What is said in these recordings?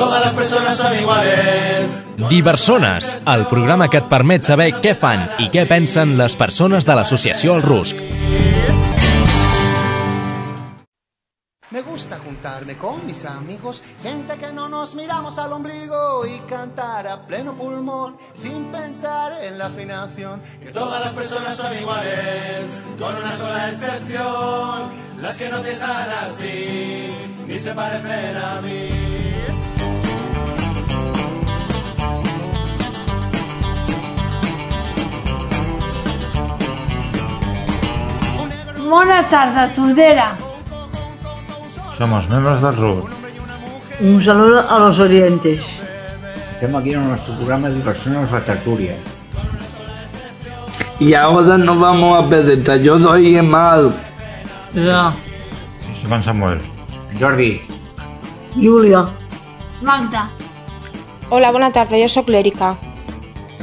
todas las personas son iguales. Diversones, el programa que et permet saber què fan i què pensen les persones de l'associació El Rusc. Me gusta juntarme con mis amigos, gente que no nos miramos al ombligo y cantar a pleno pulmón sin pensar en la afinación. Que todas las personas son iguales, con una sola excepción, las que no piensan así, ni se parecen a mí. Bona tarda, Tudera. Somos miembros del RUR. Un saludo a los orientes. Estamos aquí en nuestro programa de Diversiones La Tertulia. Y ahora nos vamos a presentar. Yo soy Emal. Ya. Soy Juan Samuel. Jordi. Julia. Magda. Hola, bona tarda, jo sóc l'Èrica.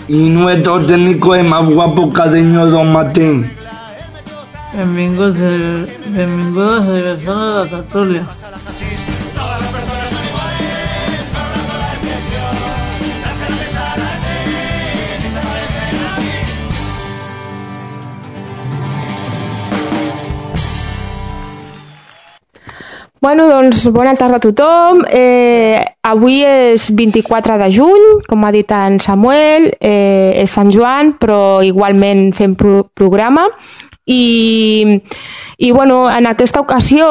Y nuestro técnico es más guapo cariño Don Martín. Benvinguts, benvingudes a Diversiones de Tertúlia. Bueno, doncs bona tarda a tothom. Eh, avui és 24 de juny, com ha dit en Samuel, eh, és Sant Joan, però igualment fem pro programa. I, I bueno, en aquesta ocasió,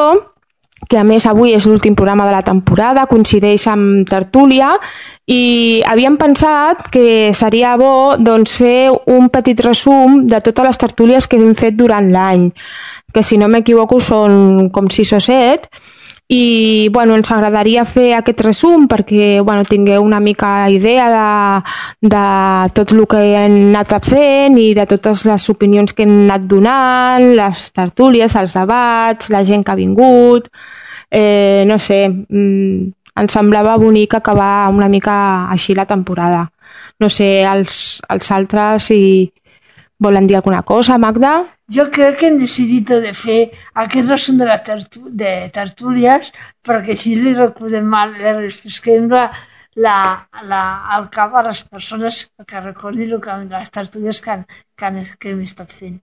que a més avui és l'últim programa de la temporada, coincideix amb Tertúlia, i havíem pensat que seria bo doncs, fer un petit resum de totes les tertúlies que hem fet durant l'any, que si no m'equivoco són com 6 o 7, i bueno, ens agradaria fer aquest resum perquè bueno, tingueu una mica idea de, de tot el que hem anat fent i de totes les opinions que hem anat donant, les tertúlies, els debats, la gent que ha vingut, eh, no sé, mm, ens semblava bonic acabar una mica així la temporada. No sé, els, els altres si volen dir alguna cosa, Magda? Jo crec que hem decidit de fer aquest resum de, la tertu de tertúlies perquè així li recordem mal, li refresquem la, la, la, al cap a les persones que recordin lo que, les tertúlies que, han, que, han, que hem estat fent.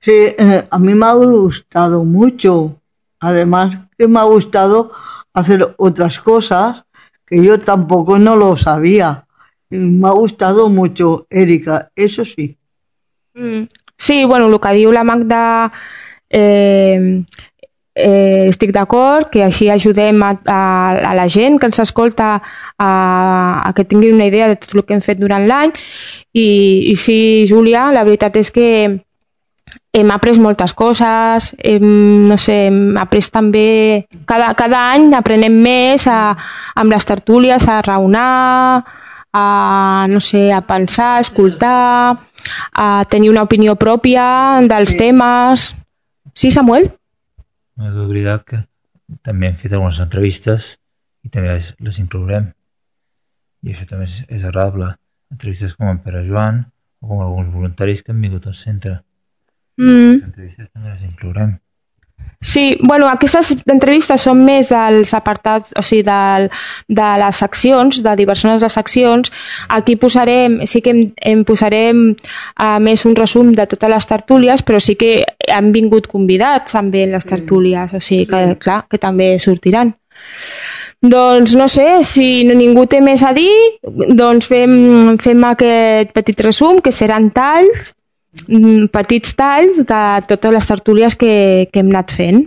Sí, eh, a mí me ha gustado mucho. Además, que me ha gustado hacer otras cosas que yo tampoco no lo sabía. Y me ha gustado mucho, Erika, eso sí. Mm. Sí, bueno, el que diu la Magda eh, eh, estic d'acord, que així ajudem a, a, a la gent que ens escolta a, a que tinguin una idea de tot el que hem fet durant l'any. I, i sí, Júlia, la veritat és que hem après moltes coses, hem, no sé, hem après també... Cada, cada any aprenem més a, amb les tertúlies a raonar, a, no sé, a pensar, a escoltar, a tenir una opinió pròpia dels sí. temes... Sí, Samuel? No és veritat que també hem fet algunes entrevistes i també les, les inclourem. I això també és, és agradable. Entrevistes com en Pere Joan o com alguns voluntaris que han vingut al centre. Mm. Les entrevistes també les inclourem. Sí, bueno, aquestes entrevistes són més dels apartats, o sigui, del, de les seccions, de diverses de seccions. Aquí posarem, sí que em, em posarem a més un resum de totes les tertúlies, però sí que han vingut convidats també en les tertúlies, o sigui que, clar, que també sortiran. Doncs no sé, si no, ningú té més a dir, doncs fem, fem aquest petit resum, que seran talls, mm, petits talls de totes les tertúlies que, que hem anat fent.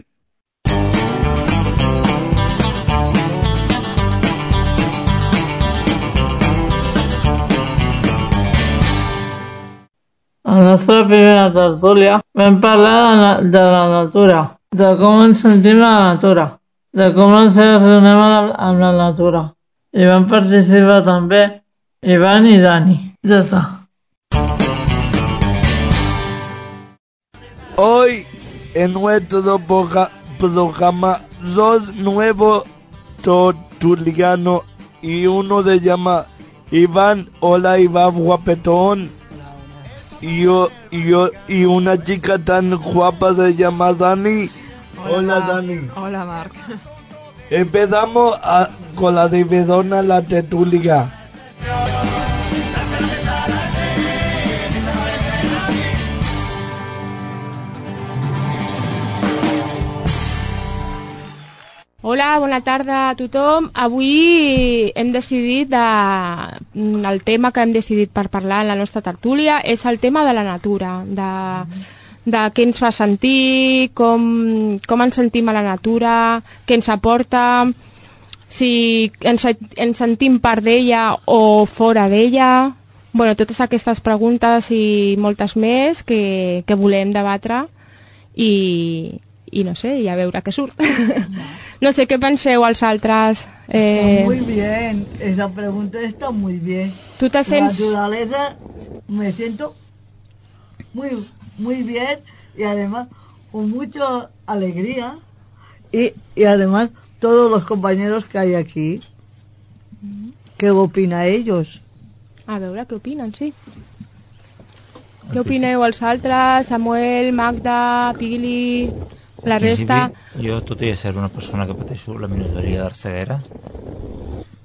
A la nostra primera tertúlia vam parlar de de la natura, de com ens sentim la natura, de com ens relacionem amb amb la natura. I van participar també Ivan i Dani. Ja està. Hoy en nuestro programa dos nuevos tortulianos y uno se llama Iván. Hola Iván guapetón. Y yo, y yo, y una chica tan guapa se llama Dani. Hola, Dani. Hola, Marc. Empezamos a- con la de Bedona, la tertulia. Hola, bona tarda a tothom. Avui hem decidit de... el tema que hem decidit per parlar en la nostra tertúlia és el tema de la natura, de, de què ens fa sentir, com, com ens sentim a la natura, què ens aporta, si ens, ens sentim part d'ella o fora d'ella. bueno, totes aquestes preguntes i moltes més que, que volem debatre i, i no sé, i a veure què surt. no sé, què penseu els altres? Está Eh, muy bien, esa pregunta está muy bien. tu te La sents... naturaleza me siento muy, muy bien y además con mucha alegría y, y además todos los compañeros que hay aquí. ¿Qué opina ellos? A veure, què opinen, sí. Què opineu els altres? Samuel, Magda, Pili, la resta? jo, tot i ser una persona que pateixo la minoria d'arceguera,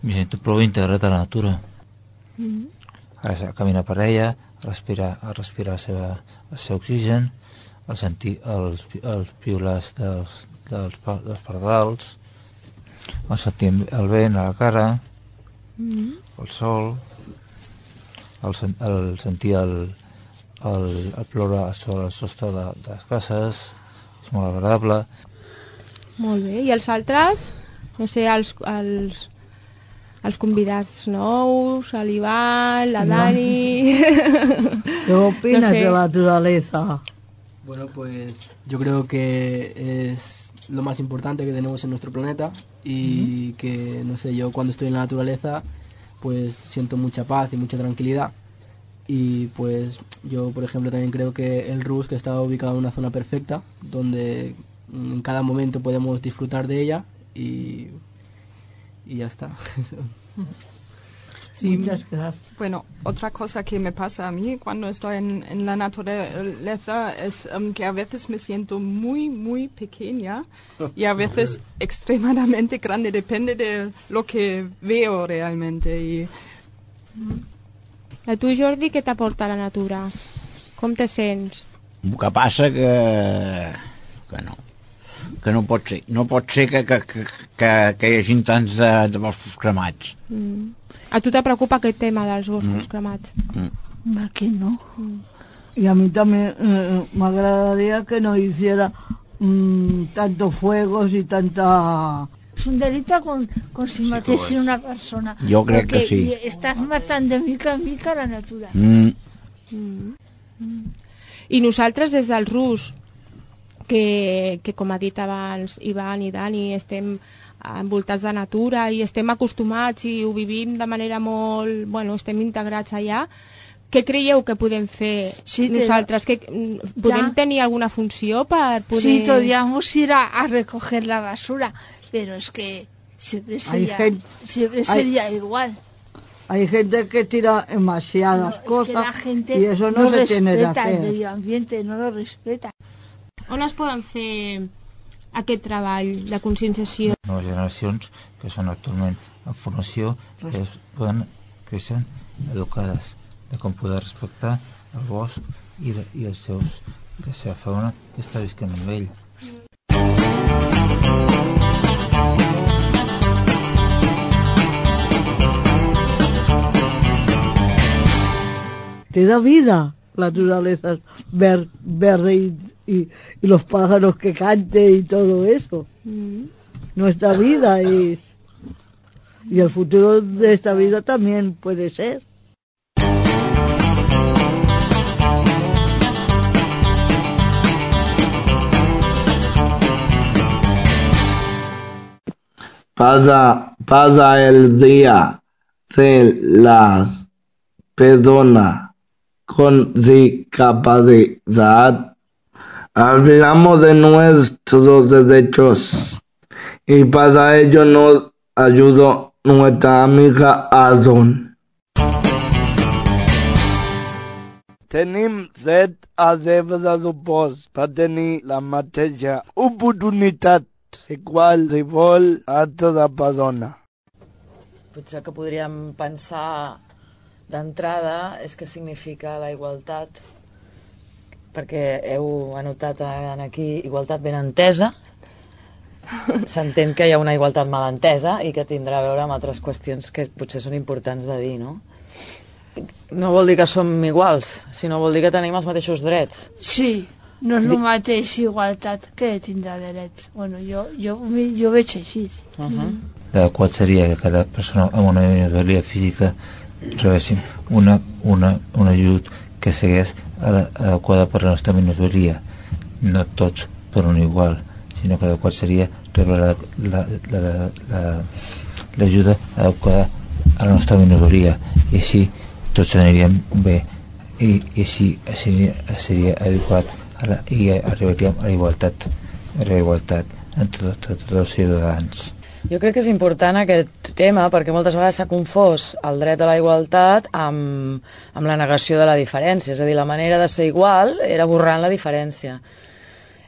me sento prou integrat a la natura. Ara a caminar per ella, respirar, respirar la seva, el seu oxigen, a sentir els, els piulars dels, dels, dels pardals, a sentir el vent a la cara, el sol, el, el sentir el, el, el ploure sobre el sostre de, de les cases, és molt agradable. Molt bé. I els altres? No sé, els, els, els convidats nous, l'Ivan, la Dani... ¿Qué opinas sé. de la naturaleza? Bueno, pues yo creo que es lo más importante que tenemos en nuestro planeta y que, no sé, yo cuando estoy en la naturaleza pues siento mucha paz y mucha tranquilidad. Y pues yo, por ejemplo, también creo que el RUS, que está ubicado en una zona perfecta, donde mm, en cada momento podemos disfrutar de ella y, y ya está. Sí, Muchas gracias. Bueno, otra cosa que me pasa a mí cuando estoy en, en la naturaleza es em, que a veces me siento muy, muy pequeña y a veces extremadamente grande, depende de lo que veo realmente. Y A tu, Jordi, què t'aporta la natura? Com te sents? El que passa que, que no que no pot ser no pot ser que, que, que, que, que hi hagi tants de, de boscos cremats Mm. A tu te preocupa aquest tema dels boscos Mm. cremats? Aquí no. Y a mí también eh, me agradaría que no hiciera mm, tantos fuegos y tanta... Es un delito con, con si matessin una persona. Jo crec que sí. estàs matant de mica en mica la natura. mm, I nosaltres, des del RUS, que, que com ha dit abans Ivan i Dani, estem envoltats de natura i estem acostumats i ho vivim de manera molt... Bueno, estem integrats allà. Què creieu que podem fer Sí, nosaltres? Que, mm, podem Ja. tenir alguna funció per poder... Sí, podríamos ir a, a recoger la basura, pero es que siempre Hay sería, gente- siempre hay- sería igual. Hay gente que tira demasiadas Es que cosas la gente y eso no, se tiene que respeta el medio ambiente, no lo respeta. On es poden fer aquest treball de conscienciació? noves generacions que són actualment en formació que es poden créixer educades de com poder respectar el bosc i, de, i els seus la seva fauna que està visquent amb ell. Te da vida la naturaleza, ver, verde y, y- y los pájaros que canten y todo eso. Nuestra vida es... Y el futuro de esta vida también puede ser. Pasa, pasa el día de las personas con discapacidad. Hablamos de nuestros derechos y para ello nos ayudó nuestra amiga Azon. Tenim set a de pressupost per tenir la mateixa oportunitat tots, i qualsevol altra persona. Potser que podríem pensar d'entrada és que significa la igualtat, perquè heu anotat en aquí igualtat ben entesa, s'entén que hi ha una igualtat mal entesa i que tindrà a veure amb altres qüestions que potser són importants de dir, no? No vol dir que som iguals, sinó vol dir que tenim els mateixos drets. Sí, no és el mateix igualtat que tindrà drets. Bueno, jo, jo, jo veig així. Uh -huh. L'adequat seria que cada persona amb una minoria física rebessin una, una, un ajut que la- adequada per la nostra minoria. No tots per un igual, sinó que l'adequat seria rebre la- la- la- la- la- l'ajuda adequada a la nostra minoria i així tots aniríem bé i, i així seria, seria adequat a la, i arribaríem a la igualtat, a la igualtat entre tots els ciutadans. Jo crec que és important aquest tema perquè moltes vegades s'ha confós el dret a la igualtat amb, amb la negació de la diferència. És a dir, la manera de ser igual era borrant la diferència.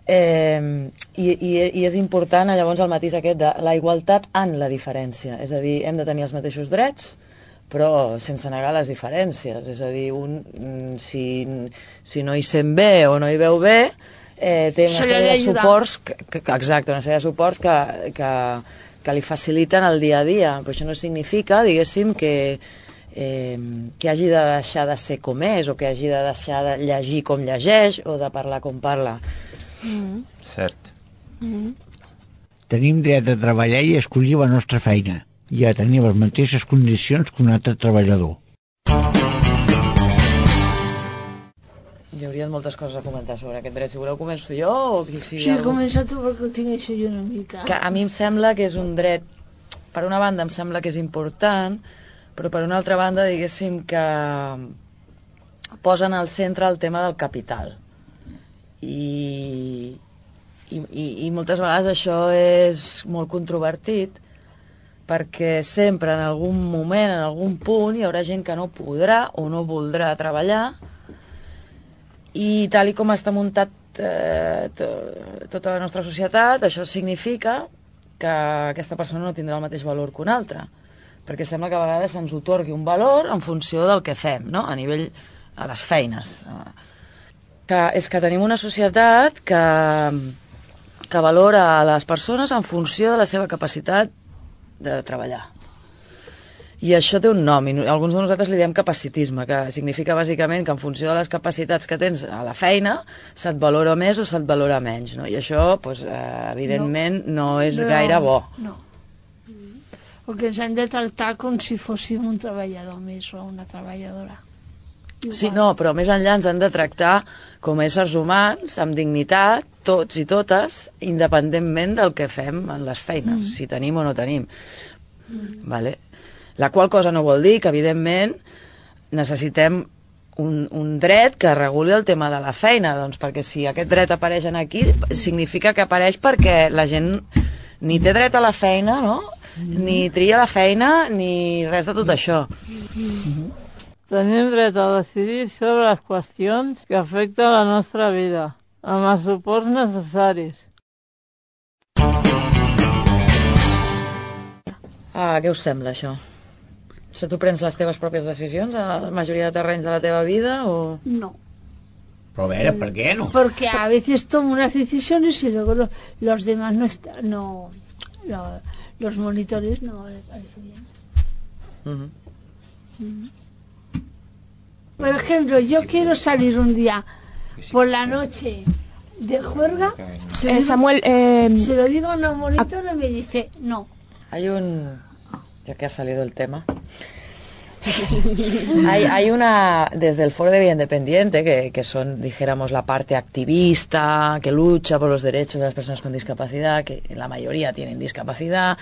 Eh, i, i, I és important llavors el matís aquest de la igualtat en la diferència. És a dir, hem de tenir els mateixos drets, però sense negar les diferències. És a dir, un, mm, si, si no hi sent bé o no hi veu bé, eh, té una sèrie de suports, que, que, exacte, una sèrie de suports que, que, que li faciliten el dia a dia. Però això no significa, diguéssim, que, eh, que hagi de deixar de ser com és, o que hagi de deixar de llegir com llegeix, o de parlar com parla. Mm. Cert. Mm. Tenim dret a treballar i escollir la nostra feina i a tenir les mateixes condicions que un altre treballador. Hi haurien moltes coses a comentar sobre aquest dret. Si voleu començo jo o qui sigui Sí, algú? comença tu perquè ho tinc això jo una mica. que a mi em sembla que és un dret, per una banda em sembla que és important, però per una altra banda diguéssim que posen al centre el tema del capital. I, i, i, i moltes vegades això és molt controvertit perquè sempre en algun moment, en algun punt, hi haurà gent que no podrà o no voldrà treballar i tal i com està muntat eh, to, tota la nostra societat, això significa que aquesta persona no tindrà el mateix valor que una altra, perquè sembla que a vegades ens otorgui un valor en funció del que fem, no? a nivell a les feines. Que és que tenim una societat que, que valora les persones en funció de la seva capacitat de treballar. I això té un nom, i alguns de nosaltres li diem capacitisme, que significa bàsicament que en funció de les capacitats que tens a la feina, se't valora més o se't valora menys, no? I això, doncs, evidentment, no, no és No, gaire bo. No. Perquè ens han de tractar com si fóssim un treballador més o una treballadora. Sí, no, però més enllà ens han de tractar com a éssers humans, amb dignitat, tots i totes, independentment del que fem en les feines, Mm. si tenim o no tenim. Vale? La qual cosa no vol dir que, evidentment, necessitem un, un dret que reguli el tema de la feina, doncs perquè si aquest dret apareix en aquí, significa que apareix perquè la gent ni té dret a la feina, no? ni tria la feina, ni res de tot això. Tenim dret a decidir sobre les qüestions que afecten la nostra vida, amb els suports necessaris. Ah, què us sembla, això? Si tu prens les teves pròpies decisions a la majoria de terrenys de la teva vida o... No. Però a veure, per què no? Porque a veces tomo unas decisiones y luego lo- los demás no, está- no lo- los monitores no le parece bien. Por ejemplo, yo quiero salir un día por la noche de juerga. Se, lo Eh, digo- Samuel, eh, se lo digo a una monitor y me dice no. Hay un... Ya que ha salido el tema. Hay, hay una, desde el Foro de Vida Independiente, que, que son, dijéramos, la parte activista, que lucha por los derechos de las personas con discapacidad, que la mayoría tienen discapacidad,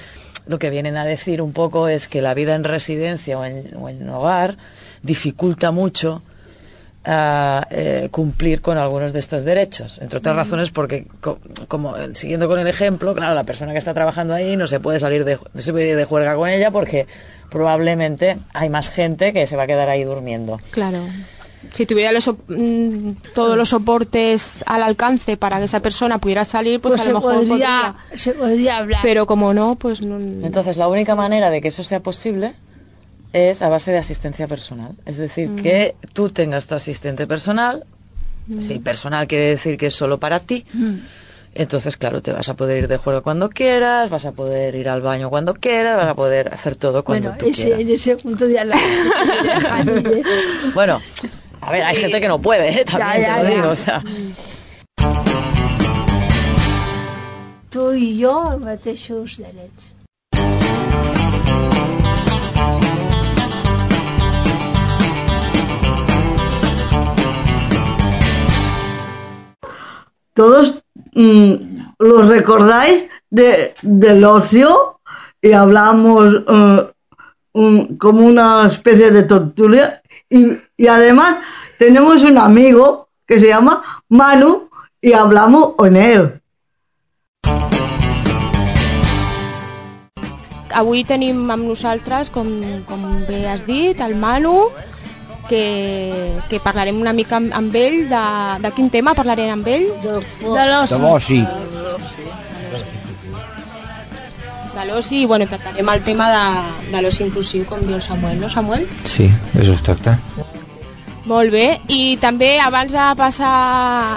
lo que vienen a decir un poco es que la vida en residencia o en, o en hogar dificulta mucho a eh, cumplir con algunos de estos derechos. Entre otras razones porque, co- como eh, siguiendo con el ejemplo, claro, la persona que está trabajando ahí no se puede salir de, no se puede ir de juerga con ella porque probablemente hay más gente que se va a quedar ahí durmiendo. Claro. si tuviera los mm, todos los soportes al alcance para que esa persona pudiera salir, pues, Pues a se lo mejor podría, podría. se podría hablar. Pero como no, pues no. Entonces, la única manera de que eso sea posible es a base de asistencia personal. Es decir, Mm. que tú tengas tu asistente personal. Mm. Sí, personal quiere decir que es solo para ti. Mm. Entonces, claro, te vas a poder ir de juego cuando quieras, vas a poder ir al baño cuando quieras, vas a poder hacer todo cuando bueno, tú ese, quieras. en ese punto de la ¿eh? Bueno, a ver, hay gente que no puede, ¿eh? también Ya, te lo ya, digo, ya. o sea. Tu i jo els mateixos drets. Todos mm, los recordáis de, del ocio y hablamos eh, como una especie de tortulia y, además tenemos un amigo que se llama Manu y hablamos con él. Avui tenim amb nosaltres, com, com el Manu, que, que parlarem una mica amb, amb ell de, de quin tema parlarem amb ell? De l'oci. De l'oci. De l'oci, i bueno, tractarem el tema de, de l'oci inclusiu, com diu el Samuel, no Samuel? Sí, d'això es tracta. Molt bé, i també abans de passar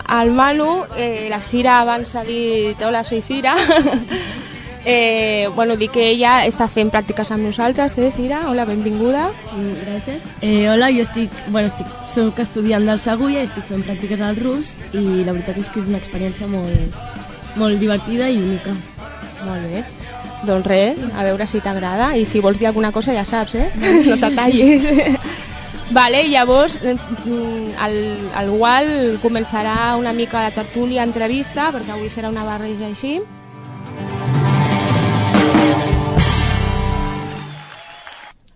al Manu, eh, la Cira abans ha dit hola, soy Cira. eh, bueno, dic que ella està fent pràctiques amb nosaltres, eh, Cira? Hola, benvinguda. Mm, Gràcies. Eh, hola, jo estic, bueno, estic, soc estudiant del Segulla i estic fent pràctiques al RUS i la veritat és que és una experiència molt, molt divertida i única. Molt bé. Doncs res, a veure si t'agrada i si vols dir alguna cosa ja saps, eh? No te tallis. Vale, llavors el, el Gual començarà una mica la tertúlia entrevista, perquè avui serà una barreja així.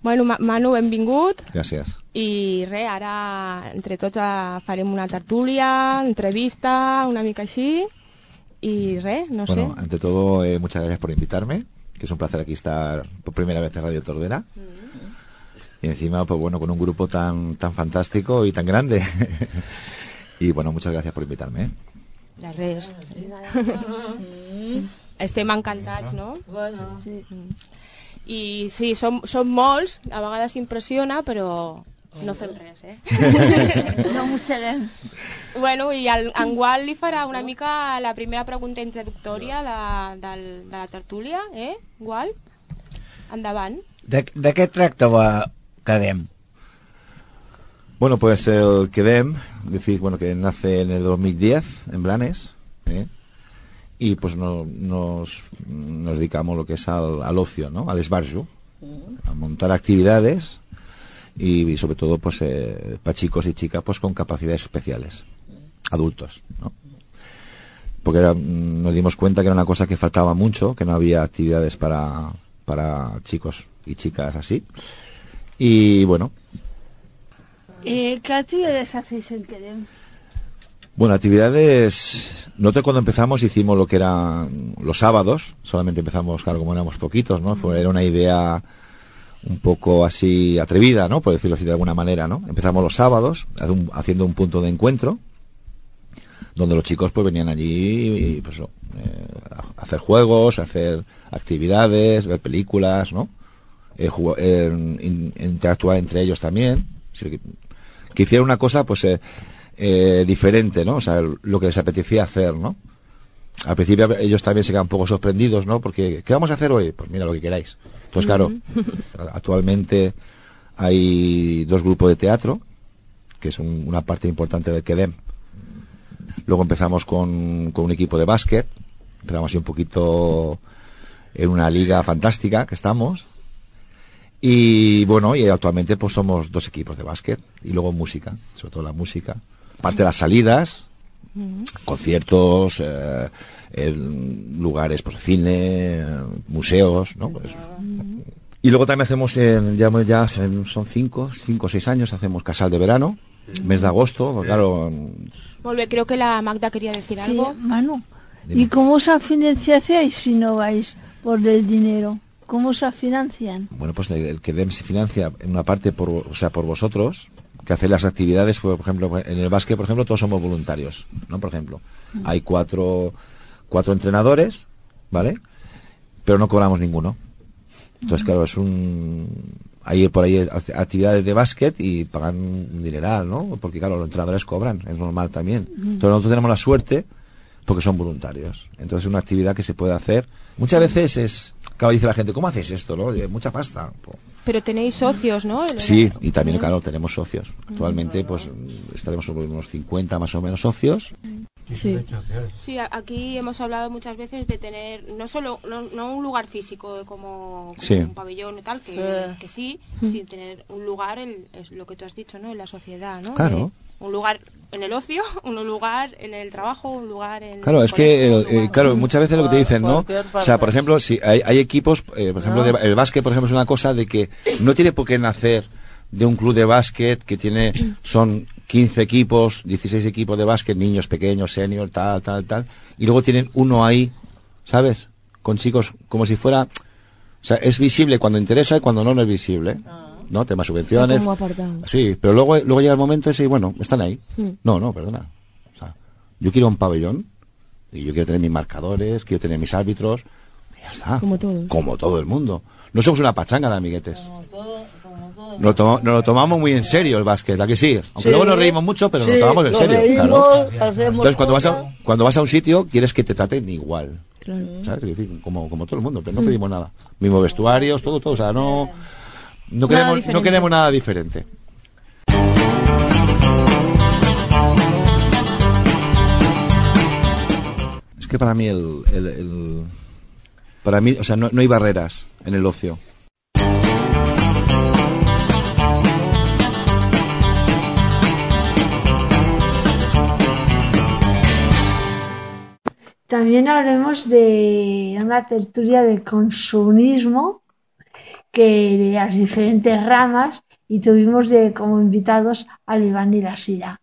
Bueno, Ma- Manu, benvingut. Gràcies. I res, ara entre tots eh, farem una tertúlia, entrevista, una mica així. Y res, no bueno, sé. ante todo, eh, muchas gracias por invitarme, que es un placer aquí estar por primera vez en Radio Tordera. Y encima, pues bueno, con un grupo tan, tan fantástico y tan grande. y bueno, muchas gracias por invitarme. ¿eh? De res. Estem encantats, no? Bueno. Mm. I sí, som, som molts, a vegades impressiona, però no fem res, eh? No mossegem. Bueno, i el, en Gual li farà una mica la primera pregunta introductòria de, del, de la tertúlia, eh, Gual? Endavant. De, de què tracta la Cadem? Bueno, pues el Quedem, decir, bueno, que nace en el 2010 en Blanes, ¿eh? Y pues no- nos, nos dedicamos lo que es al, al ocio, ¿no? Al esbarjo, a montar actividades y, y sobre todo pues eh, para chicos y chicas pues con capacidades especiales, adultos, ¿no? Porque era- mm, nos dimos cuenta que era una cosa que faltaba mucho, que no había actividades para, para chicos y chicas así. Y bueno, Eh, ¿Qué actividades hacéis en Quedem? Bueno, actividades. Nosotros cuando empezamos hicimos lo que eran los sábados. Solamente empezamos, claro, como éramos poquitos, ¿no? Fue, era una idea un poco así atrevida, ¿no? Por decirlo así de alguna manera, ¿no? Empezamos los sábados haciendo un punto de encuentro donde los chicos pues venían allí y pues eh, hacer juegos, hacer actividades, ver películas, ¿no? Eh, jugo- eh, in- interactuar entre ellos también. Que, que una cosa pues eh, diferente, ¿no? O sea, lo que les apetecía hacer, ¿no? Al principio ellos también se quedan un poco sorprendidos, ¿no? Porque, ¿qué vamos a hacer hoy? Pues mira, lo que queráis. Entonces, claro, actualmente hay dos grupos de teatro, que es un- una parte importante del QEDEM. Luego empezamos con, con un equipo de básquet, empezamos así un poquito en una liga fantástica que estamos. Y bueno, y actualmente pues somos dos equipos de básquet y luego música, sobre todo la música. Aparte de las salidas, conciertos, eh, en lugares, pues cine, museos, ¿no? Pues, y luego también hacemos, en, ya, ya son cinco, cinco o seis años, hacemos casal de verano, mes de agosto, pues claro, bé, creo que la Magda quería decir Sí, algo. Manu. ¿Y cómo os financiáis si no vais por el dinero? ¿Cómo se financian? bueno, pues el, el que DEM se financia en una parte por, o sea, por vosotros, que hace las actividades, por ejemplo, en el básquet, por ejemplo, todos somos voluntarios, ¿no? Por ejemplo, hay cuatro, cuatro entrenadores, ¿vale? Pero no cobramos ninguno. Entonces, claro, es un... Hay por ahí act- actividades de básquet y pagan un dineral, ¿no? Porque, claro, los entrenadores cobran, es normal también. Entonces, nosotros tenemos la suerte porque son voluntarios. Entonces, es una actividad que se puede hacer. Muchas veces es... Claro, dice la gente, ¿cómo haces esto, no? Mucha pasta. Pues, Pero tenéis socios, ¿no? Sí, y también, claro, tenemos socios. Actualmente, pues estaremos sobre unos 50 más o menos socios. Sí. Sí, aquí hemos hablado muchas veces de tener no solo no, no un lugar físico como, como Sí. un pabellón y tal, que Sí. que sí, sí, tener un lugar, en, es lo que tú has dicho, ¿no? En la sociedad, ¿no? Claro. De- un lugar en el ocio, un lugar en el trabajo, un lugar en Claro, es que, eh, eh, claro, muchas veces lo que te dicen, ¿no? O sea, por ejemplo, si hay, hay equipos, eh, por ejemplo, No. de- el básquet, por ejemplo, es una cosa de que no tiene por qué nacer de un club de básquet que tiene, son 15 equipos, 16 equipos de básquet, niños pequeños, senior, tal, tal, tal, y luego tienen uno ahí, ¿sabes? Con chicos como si fuera, o sea, es visible cuando interesa y cuando no, no es visible, ¿no? Temas subvenciones. Como apartado. Sí, pero luego, luego llega el momento ese y bueno, están ahí. Mm. No, no, perdona. O sea, yo quiero un pabellón y yo quiero tener mis marcadores, quiero tener mis árbitros. Y ya está. Como todos. Como todo el mundo. No somos una pachanga de amiguetes. Nos lo, toma- nos lo tomamos muy en serio el básquet, ¿a que sí? Aunque Sí. luego nos reímos mucho, pero nos lo tomamos en nos serio. reímos, claro. Entonces, cuando vas, a, cuando vas a un sitio, quieres que te traten igual. Claro. ¿Sabes? Es decir, como, como todo el mundo, no Mm. pedimos nada. Mismo vestuarios, todo, todo. O sea, no, no, Nada queremos, no diferente. queremos nada diferente. Es que para mí el, el- el- para mí, o sea, no, no hay barreras en el ocio. También hablemos de una tertulia de consumismo que de las diferentes ramas y tuvimos de como invitados a Iván y la Sira.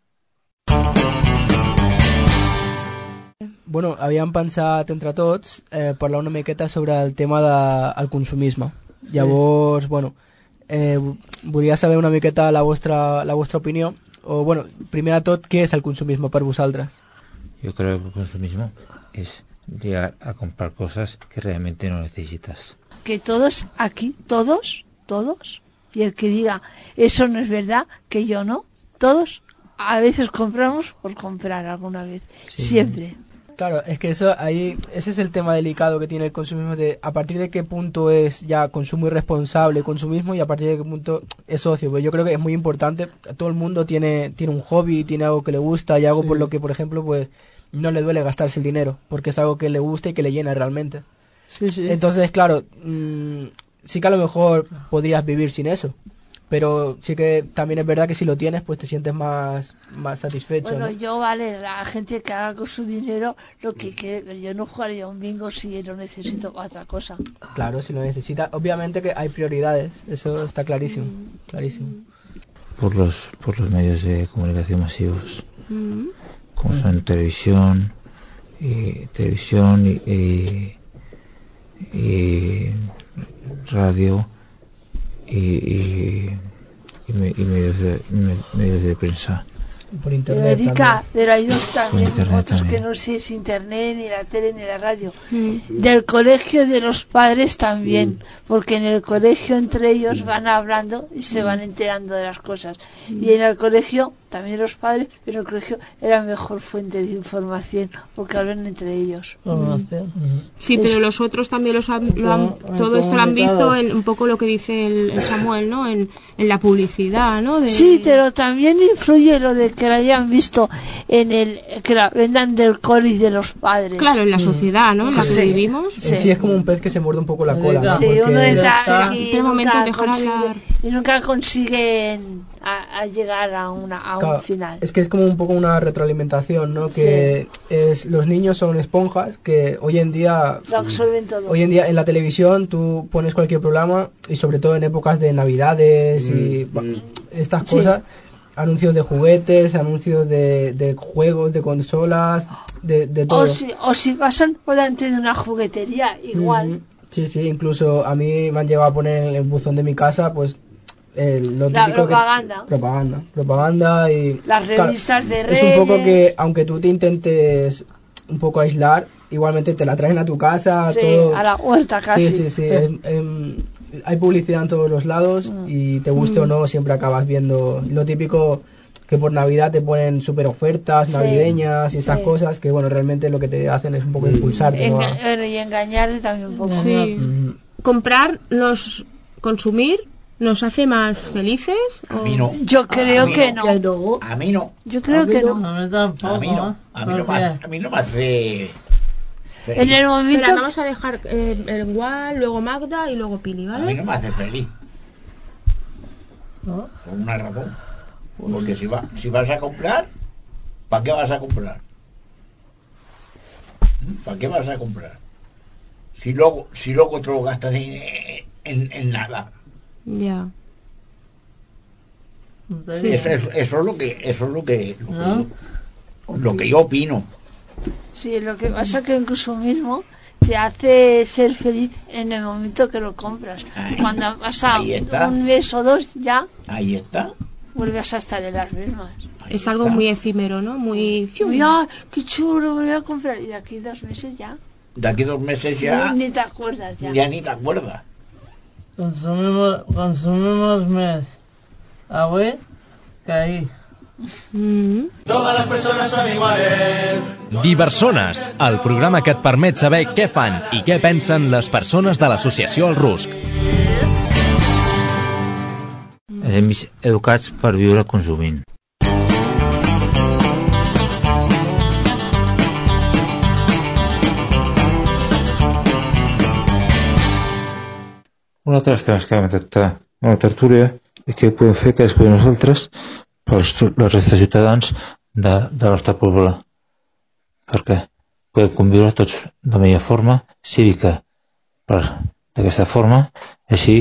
Bueno, havíem pensat entre tots eh, parlar una miqueta sobre el tema del consumisme. Llavors, bueno, eh, volia saber una miqueta la vostra, la vostra opinió. O, bueno, primer de tot, què és el consumisme per vosaltres? Yo creo que el consumismo es llegar a comprar cosas que realmente no necesitas. Que todos aquí, todos, todos, y el que diga eso no es verdad, que yo no, todos a veces compramos por comprar alguna vez, Sí. siempre. Claro, es que eso ahí, ese es el tema delicado que tiene el consumismo de a partir de qué punto es ya consumo irresponsable, consumismo y a partir de qué punto es ocio. Pues yo creo que es muy importante, todo el mundo tiene, tiene un hobby, tiene algo que le gusta y algo por lo que, por ejemplo, pues no le duele gastarse el dinero, porque es algo que le gusta y que le llena realmente. Sí, sí. Entonces, claro, mm, sí que a lo mejor podrías vivir sin eso, pero sí que también es verdad que si lo tienes, pues te sientes más, más satisfecho. Bueno, ¿no? yo vale, la gente que haga con su dinero lo que quiere, pero yo no jugaría un bingo si lo necesito para otra cosa. Claro, si lo necesita. Obviamente que hay prioridades, eso está clarísimo, clarísimo. Por los, por los medios de comunicación masivos, como son televisión, y televisión y, y- y radio y, y- y me- y medios, de, me- medios de prensa. Por Pero internet Erika, también. pero hay dos también, otros también. que no sé si es internet, ni la tele, ni la radio. Del colegio de los padres también, porque en el colegio entre ellos van hablando y se van enterando de las cosas. Y en el colegio, también los padres, pero el colegio era mejor fuente de información, porque hablan entre ellos. Sí, Es- pero los otros también los han, lo han- todo esto lo han visto en un poco lo que dice el, el Samuel, ¿no? En, en la publicidad, ¿no? De- Sí, pero también influye lo de que la hayan visto en el que la vendan del cole y de los padres. Claro, en la sociedad, ¿no? En la que Sí. vivimos. Sí es como un pez que se muerde un poco la cola. Sí, uno está- y nunca consigue- hablar. y nunca consiguen a, a llegar a, una, a Claro, un final. Es que es como un poco una retroalimentación, ¿no? Que es los niños son esponjas que hoy en día Lo absorben todo. hoy en día en la televisión tú pones cualquier programa y sobre todo en épocas de navidades y bah, estas Sí. cosas anuncios de juguetes, anuncios de, de juegos, de consolas, de, de todo. o, si, o si pasan por delante de una juguetería, igual. Sí, sí, incluso a mí me han llegado a poner en el buzón de mi casa, pues el, lo La que- propaganda. propaganda. Propaganda y... Las claro, revistas de Es un poco que, aunque tú te intentes un poco aislar, igualmente te la traen a tu casa, Sí, todo... a la huerta casi. Sí, sí, sí. es- em, hay publicidad en todos los lados y te guste o Mm. no, siempre acabas viendo lo típico que por Navidad te ponen super ofertas Sí, navideñas y estas sí. cosas que, bueno, realmente lo que te hacen es un poco impulsarte. Enga- y engañarte también un poco. Sí. Comprar nos consumir nos hace más felices. A mí no. Yo creo que no. no. A mí no. Yo creo que no. A mí tampoco. A mí no. A mí no, ¿Por me, qué? a mí no me hace... En el momento- Espera, vamos a dejar eh, el Gual, luego Magda y luego Pili, A mí ¿vale? no me hace feliz. Por una razón. Porque si, va, si vas a comprar, ¿para qué vas a comprar? ¿Mm? ¿Para qué vas a comprar? Si luego, si luego te lo gastas en, en- en nada. Ya. Eso, es, eso es lo que, eso es lo que, lo que, lo que yo opino. Sí, lo que pasa que el consumismo te hace ser feliz en el momento que lo compras. Cuando ha pasado ahí está. un mes o dos, ya Ahí está. vuelves a estar en las mismas. Es algo muy efímero, ¿no? Muy... Uy, ah, qué chulo, voy a comprar. Y de aquí dos meses ya. De aquí dos meses ya, Ni, ni te acuerdas ya. ya ni te acuerdas. Consumimos, consumimos més avui que ahir. Todas las personas son iguales. Diversones, el programa que et permet saber què fan i què pensen les persones de l'associació El Rusc. Estem educats per viure consumint. Un altre dels temes que vam tractar en la tertúlia és què podem fer cadascú de nosaltres pels la resta de ciutadans de, del nostre poble. Perquè podem conviure tots de la millor forma cívica per d'aquesta forma, així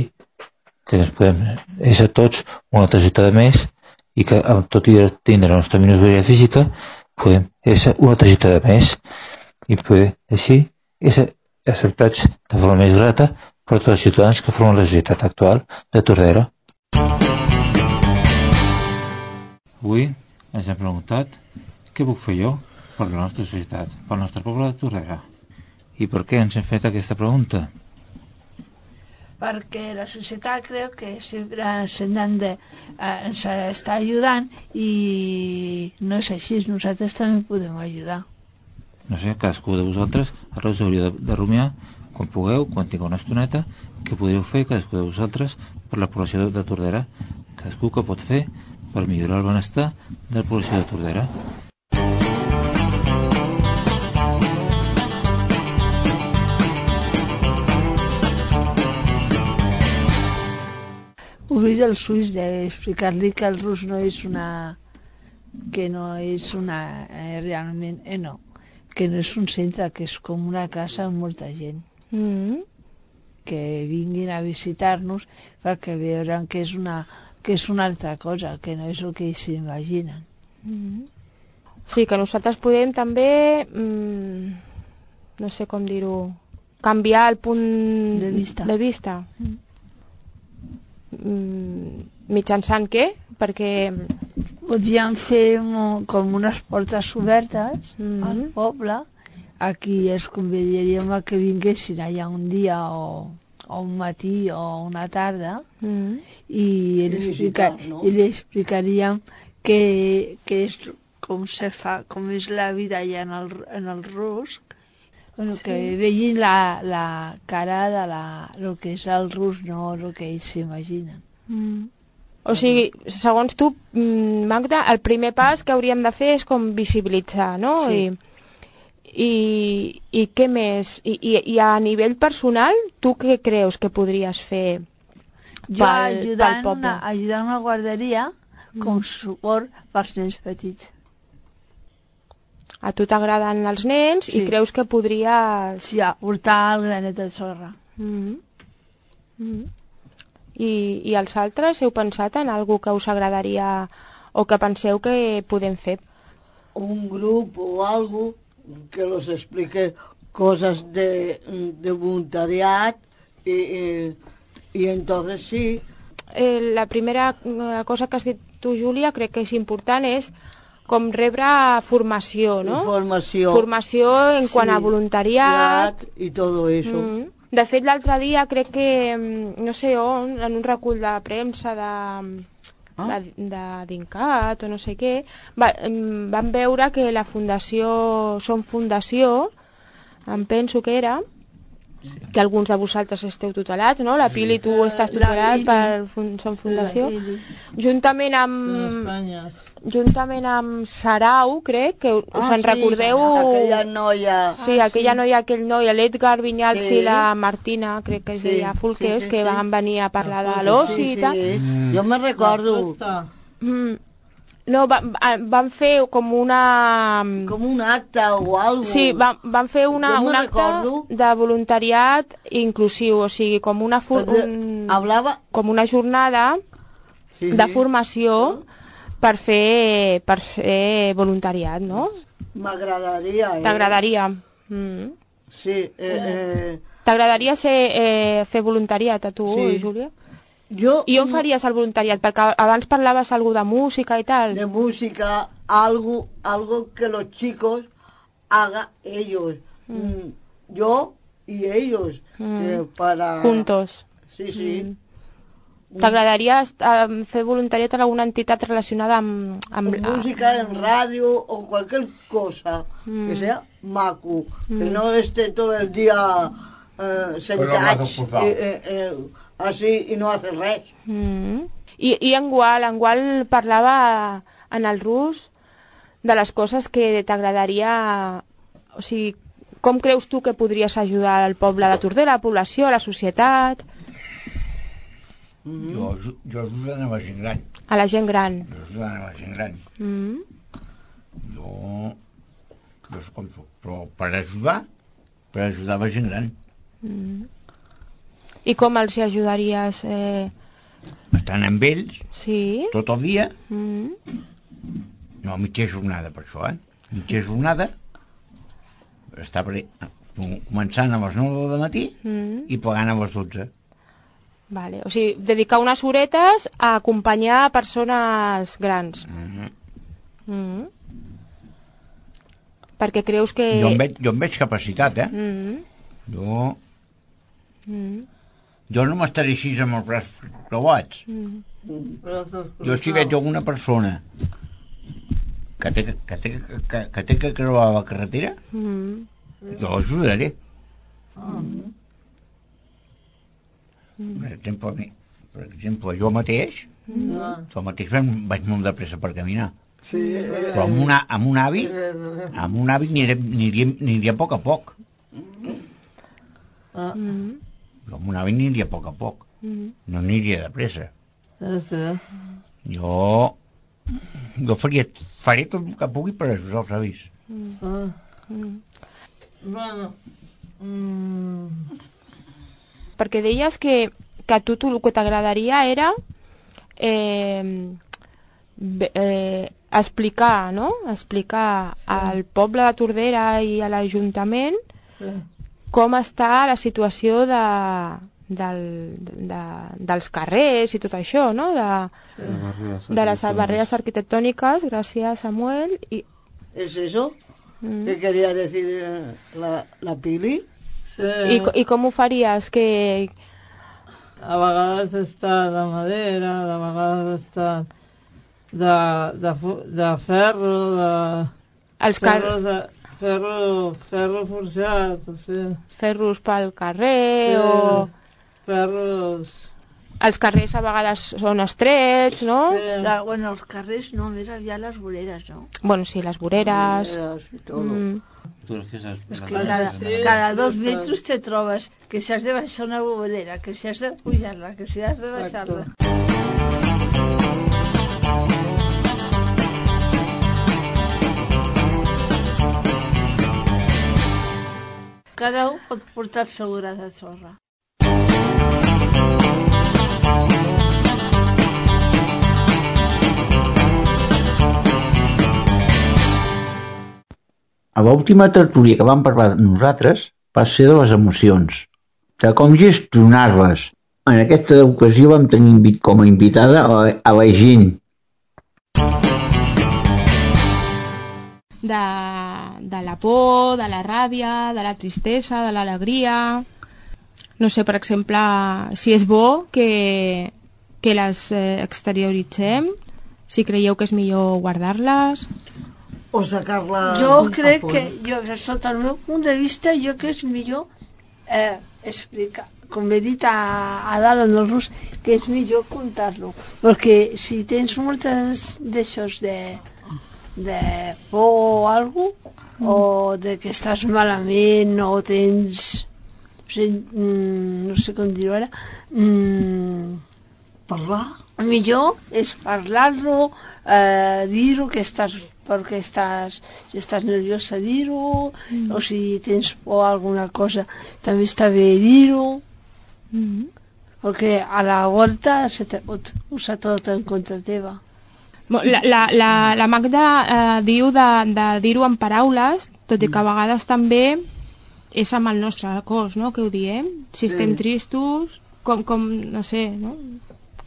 que ens podem ésser tots una altra ciutat més i que tot i tindre la nostra minoria física podem ésser una altra ciutat més i poder així ésser acceptats de forma més grata per tots els ciutadans que formen la societat actual de Tordera. Avui ens hem preguntat què puc fer jo per la nostra societat, pel nostre poble de Tordera. I per què ens hem fet aquesta pregunta? Perquè la societat creu que sempre ens, de, eh, ens està ajudant i no és així, nosaltres també podem ajudar. no sé, cadascú de vosaltres ara us hauríeu de, de rumiar quan pugueu, quan tingueu una estoneta què podríeu fer cadascú de vosaltres per la població de Tordera. Cadascú que pot fer per millorar el benestar de la població de Tordera. Obrir els ulls d'explicar-li que el rus no és una que no és una eh, realment eh, no que no és un centre, que és com una casa amb molta gent Mm. que vinguin a visitar-nos perquè veuran que és una que és una altra cosa, que no és el que s'imaginen. Mm. Sí, que nosaltres podem també, mm, no sé com dir-ho, canviar el punt De vista. De vista. Mm, mitjançant què? Perquè... Podríem fer com unes portes obertes Mhm. al poble. Aquí els convidaríem a que vinguessin allà un dia o, o un matí o una tarda Mm. i, I li explica, no? i li explicaríem que, que és, com se fa, com és la vida allà en el, en el rusc, bueno, Sí. que vegin la, la cara de la, el que és el rus, no el que ells s'imaginen. Mm. O sigui, segons tu, mm, Magda, el primer pas que hauríem de fer és com visibilitzar, no? Sí. I, i, I què més? I, i, I a nivell personal, tu què creus que podries fer Jo pel, ajudant, pel poble? una, ajudant una guarderia com suport pels nens petits. A tu t'agraden els nens i Sí. creus que podries... Sí, portar el granet de sorra. Mm -hmm. I, I els altres heu pensat en algú que us agradaria o que penseu que podem fer? Un grup o algo que los explique cosas de, de voluntariat y, y, y entonces sí, eh, la primera eh, cosa que has dit tu, Júlia, crec que és important, és com rebre formació, no? Formació. Formació en Sí. quant a voluntariat. Y todo eso. Mm. De fet, l'altre dia crec que, mm, no sé on, en un recull de premsa de, Ah. de, de d'Incat o no sé què, va, van veure que la Fundació Som Fundació, em penso que era, que alguns de vosaltres esteu tutelats, no? La Pili, tu estàs tutelat per fun Som Fundació. Juntament amb, juntament amb Sarau, crec, que us Ah, en sí, recordeu... aquella noia. Sí, Ah, aquella sí. noia, aquell noi, l'Edgar Vinyals Sí. i la Martina, crec que es Sí, deia Fulques, sí, sí, que sí. van venir a parlar de Sí, l'oci sí, i tal. sí. Jo me recordo. Mm. No, van, van fer com una... Com un acte o algo. Sí, van, van fer una, un acte recordo. de voluntariat inclusiu, o sigui, com una, fu- un, Hablava... com una jornada Sí, de sí. Per fer, per fer voluntariat, no? M'agradaria, eh? T'agradaria. Mm. Sí, eh, eh, T'agradaria ser, eh, fer voluntariat a tu, Sí. Júlia? Jo... I on faries el voluntariat? Perquè abans parlaves algú de música i tal. de música, algo, algo que los chicos hagan ellos. Mm, Yo y ellos. Mm. eh, para... Juntos. Sí, sí. Mm. T'agradaria fer voluntariat en alguna entitat relacionada amb... amb Con música en radio o cualquier cosa que Mm. sea maco, que Mm. no esté todo el día eh, sentats cruzados. eh, eh, eh, así y no hace res. Mm. I, I en Gual, en Gual parlava en el rus de les coses que t'agradaria... O sigui, com creus tu que podries ajudar al poble de Tordera, a la població, a la societat, Jo, aju- jo ajudant a la gent gran. a la gent gran? Jo ajudant a la gent gran. Mm. Jo, jo soc com soc, però per ajudar, per ajudar la gent gran. Mm. I com els hi ajudaries? Eh... Estant amb ells Sí? tot el dia, Mm. no mitja jornada per això, eh? Mitja jornada, pre... començant a les 9 del matí Mm. i plegant a les 12. Vale. O sigui, dedicar unes horetes a acompanyar persones grans. Mhm. Mm. Perquè creus que... Jo, em veig, jo em veig capacitat, eh? Mm. Jo, Mm. jo no m'estaré així amb els braços creuats. Mm. Jo si veig alguna persona que té que, té, que, que, té que creuar la carretera, Mm. jo l'ajudaré. Per exemple, a mi, per exemple, jo mateix, Mm. jo mateix vaig, vaig molt de pressa per caminar. Sí, Però amb, una, amb un avi, amb un avi aniria, aniria, aniria a poc a poc. Mm. Jo amb un avi aniria a poc a poc. Mm. No aniria de pressa. És bé. Jo, jo faria, faré tot el que pugui per ajudar els avis. Ah. Mm. Bueno, mm, Perquè deies que, que a tu, tu el que t'agradaria era eh, eh, explicar, no? Explicar al poble de Tordera i a l'Ajuntament sí. com està la situació de, del, de, dels carrers i tot això, no? De, de les barreres arquitectòniques, gràcies Samuel. I, ¿Es eso? Mm. ¿Qué quería decir eh, la, la Pili? Sí. i, I com ho faries? Que, A vegades està de madera, de vegades està de, de, de ferro, de... Els car- ferro, de, ferro, ferro forjat, o sigui... ferros pel carrer o... Ferros... Els carrers a vegades són estrets, no? La, bueno, els carrers no, més aviat les voreres, no? Bueno, sí, les voreres... Voreres i todo. Mm. És que cada, cada dos metres te trobes que si has de baixar una vorera, que si has de pujar-la, que si has de baixar-la. Cada un pot portar el seu gra de sorra. A l'última tertúlia que vam parlar nosaltres va ser de les emocions, de com gestionar-les. En aquesta ocasió vam tenir com a invitada a la gent. De, de la por, de la ràbia, de la tristesa, de l'alegria... No sé, per exemple, si és bo que, que les eh, exterioritzem, si creieu que és millor guardar-les... O sacar-la... Jo crec que, jo, sota el meu punt de vista, jo que és millor eh, explicar, com he dit a, a dalt en el rus, que és millor contar-lo. Perquè si tens moltes d'aixòs de, de por o alguna o de que estàs malament o tens... No sé, mm, no sé com dir-ho ara. Mm, Parlar? millor és parlar-lo, eh, dir-ho que estàs perquè estàs, si estàs nerviosa dir-ho, Mm. o si tens por a alguna cosa també està bé dir-ho, Mm. perquè a la volta se te pot usar tot en contra teva. La, la, la, la Magda eh, diu de, de dir-ho en paraules, tot i que a vegades també és amb el nostre cos, no?, que ho diem. Si estem Sí. tristos, com, com no sé, no?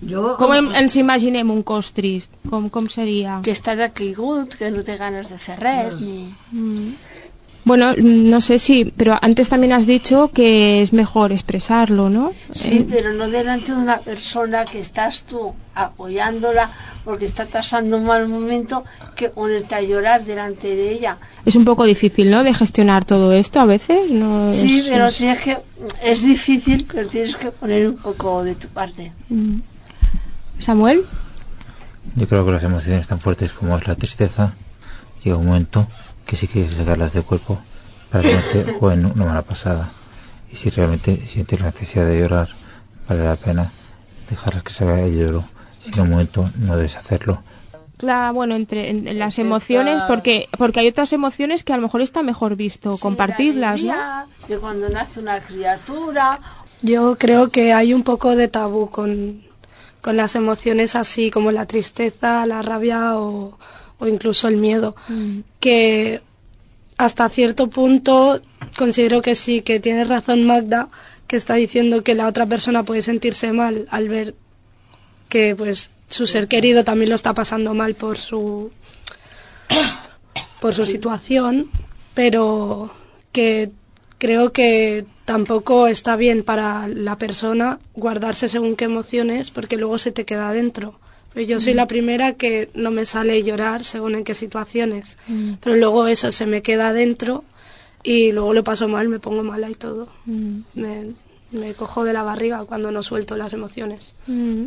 Jo... Com em, ens imaginem un cos trist? Com, com seria? Que està decaigut, que no té ganes de fer res, ni... Mm. Bueno, no sé si, pero antes también has dicho que es mejor expresarlo, ¿no? Sí, Eh, pero no delante de una persona que estás tú apoyándola porque está pasando un mal momento que ponerte a llorar delante de ella. es un poco difícil, ¿no? De gestionar todo esto a veces. No Sí, es- pero es- tienes que es difícil, pero tienes que poner un poco de tu parte. Mm. Samuel. Yo creo que las emociones tan fuertes como es la tristeza, llega un momento que sí que hay que sacarlas del cuerpo para que no te jueguen una mala pasada. Y si realmente sientes la necesidad de llorar, vale la pena dejarlas que se vaya el lloro. Si en un momento no debes hacerlo. Claro, bueno, entre en- en las emociones, porque porque hay otras emociones que a lo mejor está mejor visto compartirlas, ¿no? Alegría De cuando nace una criatura, Yo creo que hay un poco de tabú con, con las emociones así como la tristeza, la rabia o, o incluso el miedo. Que hasta cierto punto considero que sí, que tiene razón Magda, que está diciendo que la otra persona puede sentirse mal al ver que pues su ser querido también lo está pasando mal por su por su situación, pero que creo que tampoco está bien para la persona guardarse según qué emociones porque luego se te queda dentro. Pues Yo soy Mm. la primera que no me sale llorar según en qué situaciones, Mm. pero luego eso se me queda dentro y luego lo paso mal, me pongo mala y todo. Mm. Me, me cojo de la barriga cuando no suelto las emociones. Mm.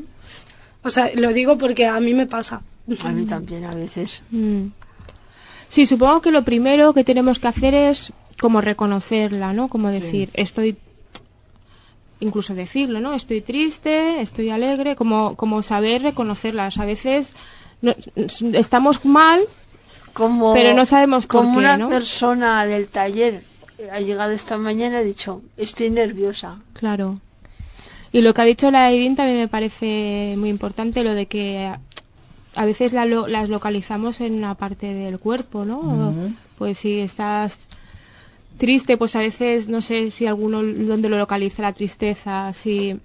O sea, lo digo porque a mí me pasa. a mí también a veces. Mm. Sí, supongo que lo primero que tenemos que hacer es como reconocerla, ¿no? Como decir, estoy incluso decirlo, ¿no? Estoy triste, estoy alegre, como como saber reconocerlas. A veces no- estamos mal, Como, pero no sabemos por como qué, una ¿no? persona del taller eh, ha llegado esta mañana y ha dicho, estoy nerviosa. Claro. Y lo que ha dicho la Irene también me parece muy importante, lo de que a- veces la lo- las localizamos en una parte del cuerpo, ¿no? Pues si estás triste, pues a veces no sé si alguno donde lo localiza la tristeza, si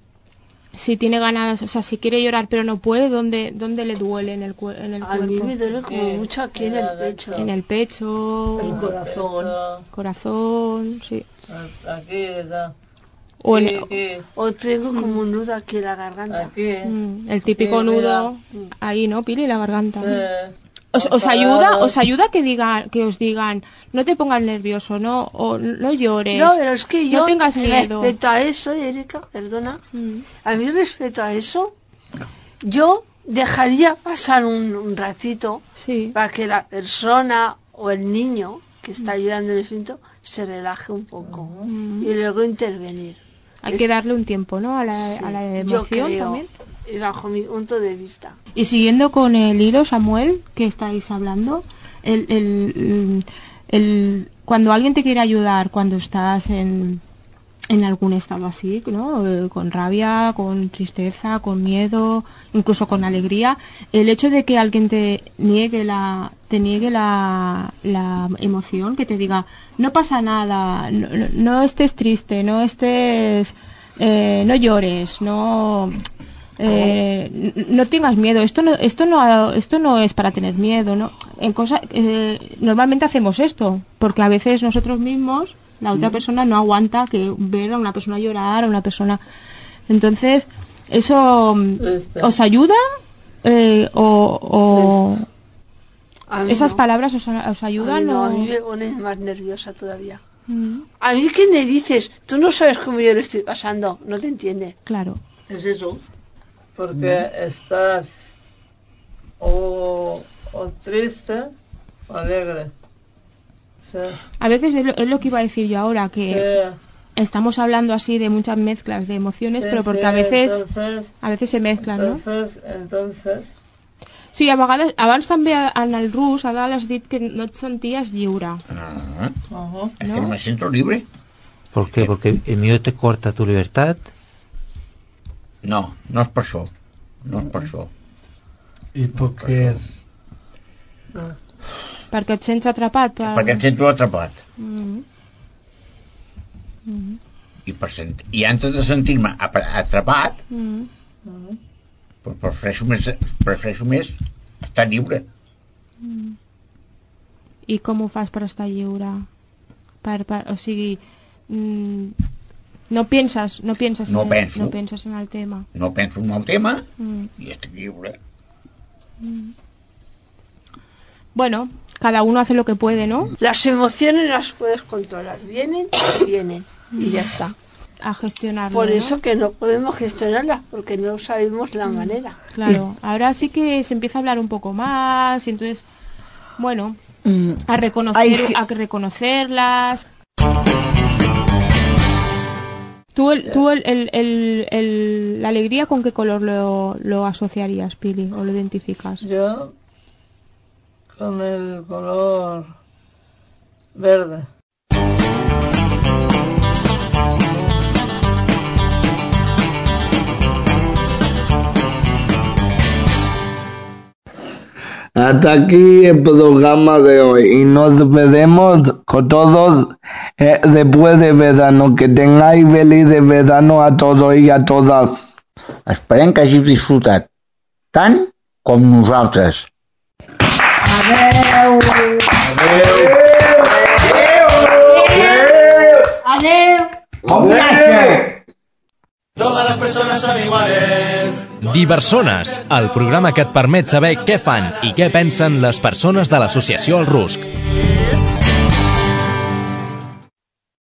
si tiene ganas, o sea, si quiere llorar pero no puede, ¿dónde, dónde le duele en el, cue- en el A cuerpo? mí me duele como mucho aquí en el pecho. En el pecho, El corazón. corazón, sí. Aquí está. O en- Aquí, O tengo como un nudo aquí en la garganta. aquí. Mm, el típico Sí, nudo ahí, ¿no? Pili, la garganta. Sí. ¿Os, os ayuda, os ayuda que digan, que os digan, no te pongas nervioso, no, o no llores, No, pero es que yo no tengas miedo. respecto a eso, Erika, perdona, Mm. a mí respecto a eso, yo dejaría pasar un, un ratito para que la persona o el niño que está llorando en el momento se relaje un poco y luego intervenir. Hay que darle un tiempo, ¿no? A la, Sí, a la yo emoción creo, también. Bajo mi punto de vista. Y siguiendo con el hilo, Samuel, que estáis hablando, el, el, el- cuando alguien te quiere ayudar, cuando estás en, en algún estado así, ¿no? Eh, con rabia, con tristeza, con miedo, incluso con alegría, el hecho de que alguien te niegue la, te niegue la, la emoción, que te diga, no pasa nada, no, no- no estés triste, no estés eh, no llores, no eh, no tengas miedo. Esto no, esto no, esto no es para tener miedo, ¿no? En cosa, eh, normalmente hacemos esto, porque a veces nosotros mismos, la otra Mm. persona no aguanta que ver a una persona llorar, a una persona. Entonces, eso Este. os ayuda eh, o, A esas no. palabras os, os A ayudan mí no, o a mí me pone más nerviosa todavía. Mm, A mí que me dices, tú no sabes cómo yo lo estoy pasando, no te entiende. claro. Es eso. Porque estás o, o triste o alegre. Sí. A veces es lo, es lo que iba a decir yo ahora, que estamos hablando así de muchas mezclas de emociones, Sí, pero porque sí, a veces entonces- a veces se mezclan, no? Entonces, entonces, Sí, a vegades, abans també en el rus, a dalt has dit que no et senties lliure. Ah, Uh es que no me siento libre. ¿Por qué? ¿Porque el miedo te corta tu libertad? No, no es per això. No és per això. ¿Y por qué es? Perquè et sents atrapat. Per... Perquè em sento atrapat. Mm. Mm. I, per sent... I antes de sentir-me ap- atrapat, Mm. pues prefereixo més, prefereixo més estar lliure. Mm. I com ho fas per estar lliure? Per, per, o sigui, mm, no penses, no penses, No en, penso. no penses en el tema. No penso en el tema Mm. i estic lliure. Mm. Bueno, cada uno hace lo que puede, ¿no? Las emociones las puedes controlar, vienen y vienen, y ya está. A gestionarlo. Por ¿no? eso que no podemos gestionarlas, porque no sabemos la manera. Claro, ahora sí que se empieza a hablar un poco más y entonces, bueno, Mm, a reconocer, Hay a que reconocerlas. ¿Tú, el, tú el, el- el- el- la alegría con qué color lo, lo asociarías, Pili, o lo identificas? yo con el color verde. Hasta aquí el programa de hoy y nos veremos con todos eh, después de verano. Que tengáis feliz de verano a todos i a totes. Esperem que hàgiu disfrutat tant com nosaltres. Adeu! Adeu! Todas las personas son iguales. Diversones, el programa que et permet saber què fan i què pensen les persones de l'associació El Rusc.